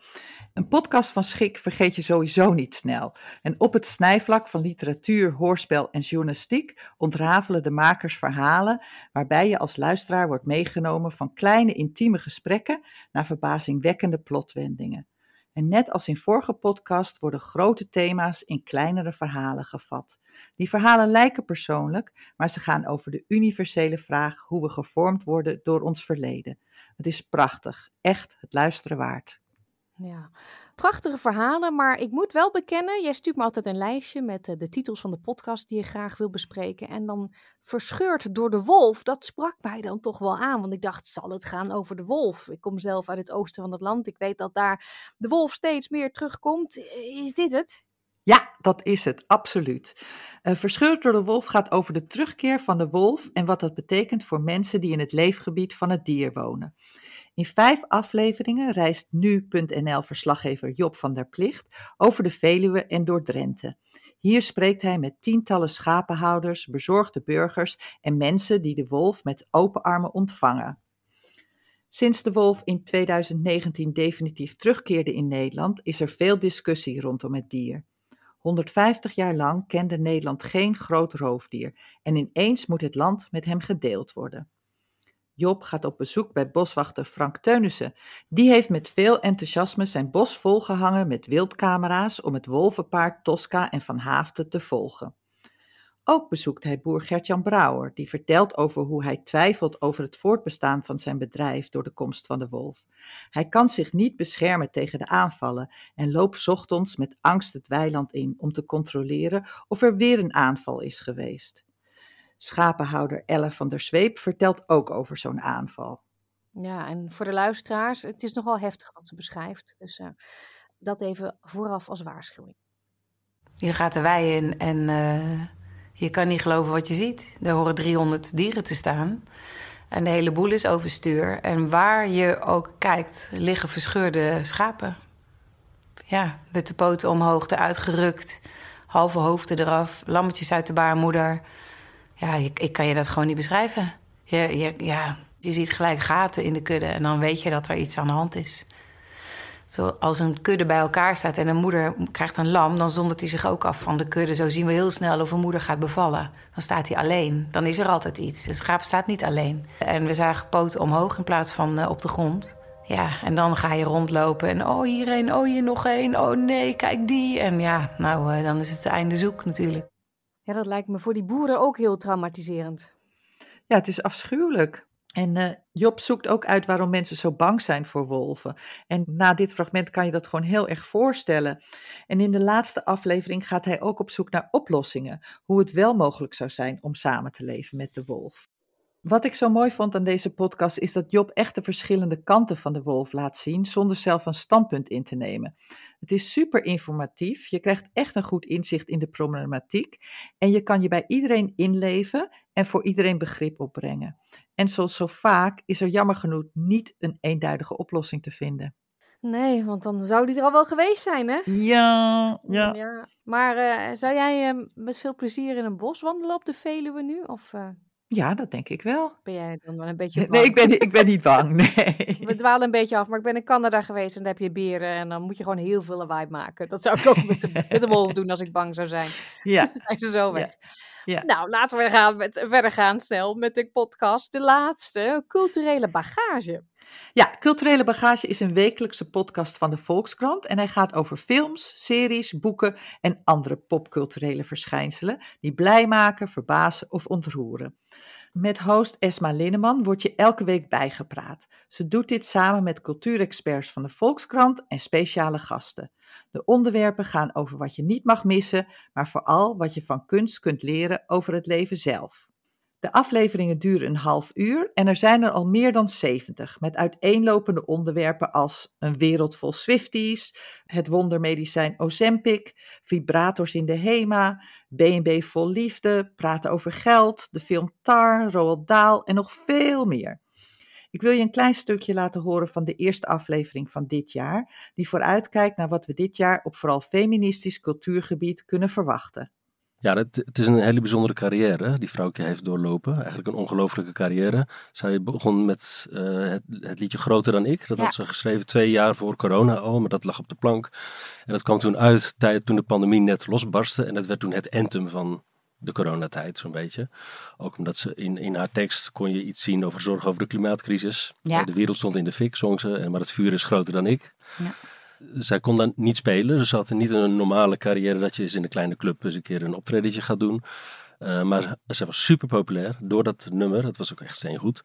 Een podcast van Schik vergeet je sowieso niet snel. En op het snijvlak van literatuur, hoorspel en journalistiek ontrafelen de makers verhalen waarbij je als luisteraar wordt meegenomen van kleine intieme gesprekken naar verbazingwekkende plotwendingen. En net als in vorige podcast worden grote thema's in kleinere verhalen gevat. Die verhalen lijken persoonlijk, maar ze gaan over de universele vraag hoe we gevormd worden door ons verleden. Het is prachtig, echt het luisteren waard. Ja, prachtige verhalen, maar ik moet wel bekennen, jij stuurt me altijd een lijstje met eh, de titels van de podcast die je graag wil bespreken. En dan verscheurd door de wolf, dat sprak mij dan toch wel aan, want ik dacht, zal het gaan over de wolf? Ik kom zelf uit het oosten van het land, ik weet dat daar de wolf steeds meer terugkomt. Is dit het? Ja, dat is het, absoluut. Uh, Verscheurd door de wolf gaat over de terugkeer van de wolf en wat dat betekent voor mensen die in het leefgebied van het dier wonen. In vijf afleveringen reist nu.nl-verslaggever Job van der Plicht over de Veluwe en door Drenthe. Hier spreekt hij met tientallen schapenhouders, bezorgde burgers en mensen die de wolf met open armen ontvangen. Sinds de wolf in 2019 definitief terugkeerde in Nederland, is er veel discussie rondom het dier. 150 jaar lang kende Nederland geen groot roofdier en ineens moet het land met hem gedeeld worden. Job gaat op bezoek bij boswachter Frank Teunissen. Die heeft met veel enthousiasme zijn bos volgehangen met wildcamera's om het wolvenpaard Tosca en Van Haafden te volgen. Ook bezoekt hij boer Gertjan Brouwer, die vertelt over hoe hij twijfelt over het voortbestaan van zijn bedrijf door de komst van de wolf. Hij kan zich niet beschermen tegen de aanvallen en loopt ochtends met angst het weiland in om te controleren of er weer een aanval is geweest. Schapenhouder Elle van der Zweep vertelt ook over zo'n aanval. Ja, en voor de luisteraars, het is nogal heftig wat ze beschrijft. Dus uh, dat even vooraf als waarschuwing. Je gaat de wei in en uh, je kan niet geloven wat je ziet. Er horen 300 dieren te staan. En de hele boel is overstuur. En waar je ook kijkt, liggen verscheurde schapen. Ja, met de poten omhoog, eruit gerukt. Halve hoofden eraf, lammetjes uit de baarmoeder ja, ik, ik kan je dat gewoon niet beschrijven. Je, je, ja, je ziet gelijk gaten in de kudde en dan weet je dat er iets aan de hand is. Als een kudde bij elkaar staat en een moeder krijgt een lam, dan zondert hij zich ook af van de kudde. Zo zien we heel snel of een moeder gaat bevallen. Dan staat hij alleen. Dan is er altijd iets. Een schaap staat niet alleen. En we zagen poten omhoog in plaats van uh, op de grond. Ja, en dan ga je rondlopen en oh hierheen, oh hier nog één, oh nee, kijk die. En ja, nou, uh, dan is het einde zoek natuurlijk. Ja, dat lijkt me voor die boeren ook heel traumatiserend. Ja, het is afschuwelijk. En uh, Job zoekt ook uit waarom mensen zo bang zijn voor wolven. En na dit fragment kan je dat gewoon heel erg voorstellen. En in de laatste aflevering gaat hij ook op zoek naar oplossingen. Hoe het wel mogelijk zou zijn om samen te leven met de wolf. Wat ik zo mooi vond aan deze podcast is dat Job echt de verschillende kanten van de wolf laat zien zonder zelf een standpunt in te nemen. Het is super informatief, je krijgt echt een goed inzicht in de problematiek en je kan je bij iedereen inleven en voor iedereen begrip opbrengen. En zoals zo vaak is er jammer genoeg niet een eenduidige oplossing te vinden. Nee, want dan zou die er al wel geweest zijn, hè? Ja, ja. ja. Maar uh, zou jij uh, met veel plezier in een bos wandelen op de Veluwe nu? Of, uh... Ja, dat denk ik wel. Ben jij dan wel een beetje bang? Nee, ik ben, ik ben niet bang, (laughs) nee. We dwalen een beetje af, maar ik ben in Canada geweest en daar heb je beren en dan moet je gewoon heel veel lawaai maken. Dat zou ik ook met, met de wolf doen als ik bang zou zijn. (laughs) Ja. (laughs) Dan zijn ze zo weg. Ja. Ja. Nou, laten we gaan met, verder gaan snel met de podcast. De laatste, culturele bagage. Ja, Culturele Bagage is een wekelijkse podcast van de Volkskrant en hij gaat over films, series, boeken en andere popculturele verschijnselen die blij maken, verbazen of ontroeren. Met host Esma Linneman wordt je elke week bijgepraat. Ze doet dit samen met cultuurexperts van de Volkskrant en speciale gasten. De onderwerpen gaan over wat je niet mag missen, maar vooral wat je van kunst kunt leren over het leven zelf. De afleveringen duren een half uur en er zijn er al meer dan 70 met uiteenlopende onderwerpen als een wereld vol Swifties, het wondermedicijn Ozempic, vibrators in de HEMA, B&B vol liefde, praten over geld, de film Tar, Roald Dahl en nog veel meer. Ik wil je een klein stukje laten horen van de eerste aflevering van dit jaar, die vooruitkijkt naar wat we dit jaar op vooral feministisch cultuurgebied kunnen verwachten. Ja, het, het, is een hele bijzondere carrière die vrouwtje heeft doorlopen. Eigenlijk een ongelofelijke carrière. Zij begon met uh, het, het, liedje Groter dan ik. Dat ja. had ze geschreven twee jaar voor corona al, maar dat lag op de plank. En dat kwam toen uit tijd, toen de pandemie net losbarstte. En dat werd toen het anthem van de coronatijd, zo'n beetje. Ook omdat ze in, in haar tekst kon je iets zien over zorg over de klimaatcrisis. Ja. De wereld stond in de fik, zong ze. Maar het vuur is groter dan ik. Ja zij kon dan niet spelen. Dus ze had niet een normale carrière dat je eens in een kleine club eens een keer een optredentje gaat doen. Uh, maar ze was super populair door dat nummer. Het was ook echt steengoed.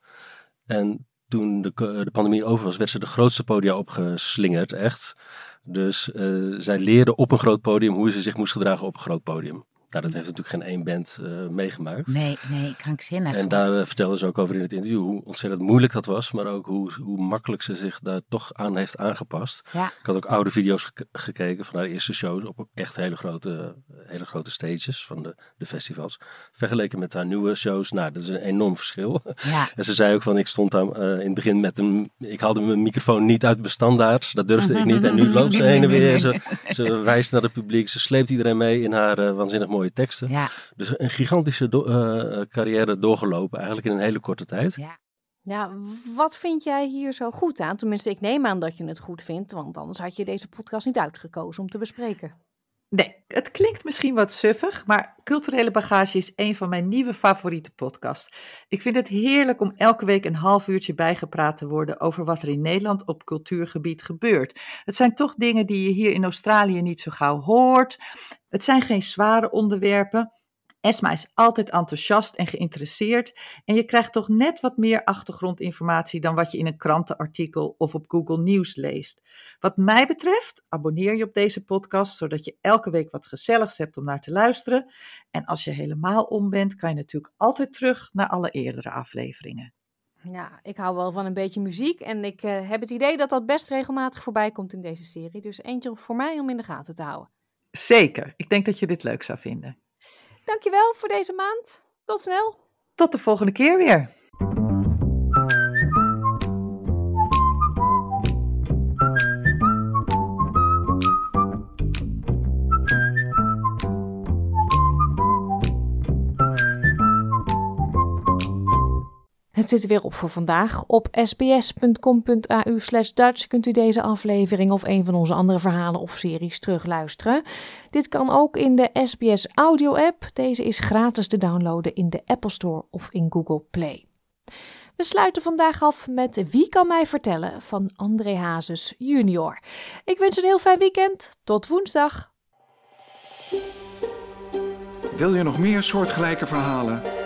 En toen de, de pandemie over was, werd ze de grootste podia opgeslingerd, echt. Dus uh, zij leerde op een groot podium hoe ze zich moest gedragen op een groot podium. Nou, dat heeft natuurlijk geen één band uh, meegemaakt. Nee, nee, krankzinnig. En daar uh, vertelde ze ook over in het interview hoe ontzettend moeilijk dat was, maar ook hoe, hoe makkelijk ze zich daar toch aan heeft aangepast. Ja. Ik had ook oude video's ge gekeken van haar eerste shows op echt hele grote, hele grote stages van de, de festivals. Vergeleken met haar nieuwe shows, nou, dat is een enorm verschil. Ja. (laughs) En ze zei ook van, ik stond daar uh, in het begin met een, ik haalde mijn microfoon niet uit mijn standaard, dat durfde ik niet. En nu loopt ze heen en weer, ze, ze wijst naar het publiek, ze sleept iedereen mee in haar waanzinnig mooie teksten. Ja. Dus een gigantische do uh, carrière doorgelopen, eigenlijk in een hele korte tijd. Ja. Ja, wat vind jij hier zo goed aan? Tenminste, ik neem aan dat je het goed vindt, want anders had je deze podcast niet uitgekozen om te bespreken. Nee, het klinkt misschien wat suffig, maar Culturele Bagage is een van mijn nieuwe favoriete podcasts. Ik vind het heerlijk om elke week een half uurtje bijgepraat te worden over wat er in Nederland op cultuurgebied gebeurt. Het zijn toch dingen die je hier in Australië niet zo gauw hoort. Het zijn geen zware onderwerpen. Esma is altijd enthousiast en geïnteresseerd en je krijgt toch net wat meer achtergrondinformatie dan wat je in een krantenartikel of op Google News leest. Wat mij betreft, abonneer je op deze podcast zodat je elke week wat gezelligs hebt om naar te luisteren. En als je helemaal om bent, kan je natuurlijk altijd terug naar alle eerdere afleveringen. Ja, ik hou wel van een beetje muziek en ik uh, heb het idee dat dat best regelmatig voorbij komt in deze serie. Dus eentje voor mij om in de gaten te houden. Zeker, ik denk dat je dit leuk zou vinden. Dankjewel voor deze maand. Tot snel. Tot de volgende keer weer. Het zit er weer op voor vandaag. Op sbs.com.au slash Dutch kunt u deze aflevering of een van onze andere verhalen of series terugluisteren. Dit kan ook in de SBS Audio app. Deze is gratis te downloaden in de Apple Store of in Google Play. We sluiten vandaag af met Wie kan mij vertellen van André Hazes junior. Ik wens een heel fijn weekend. Tot woensdag. Wil je nog meer soortgelijke verhalen?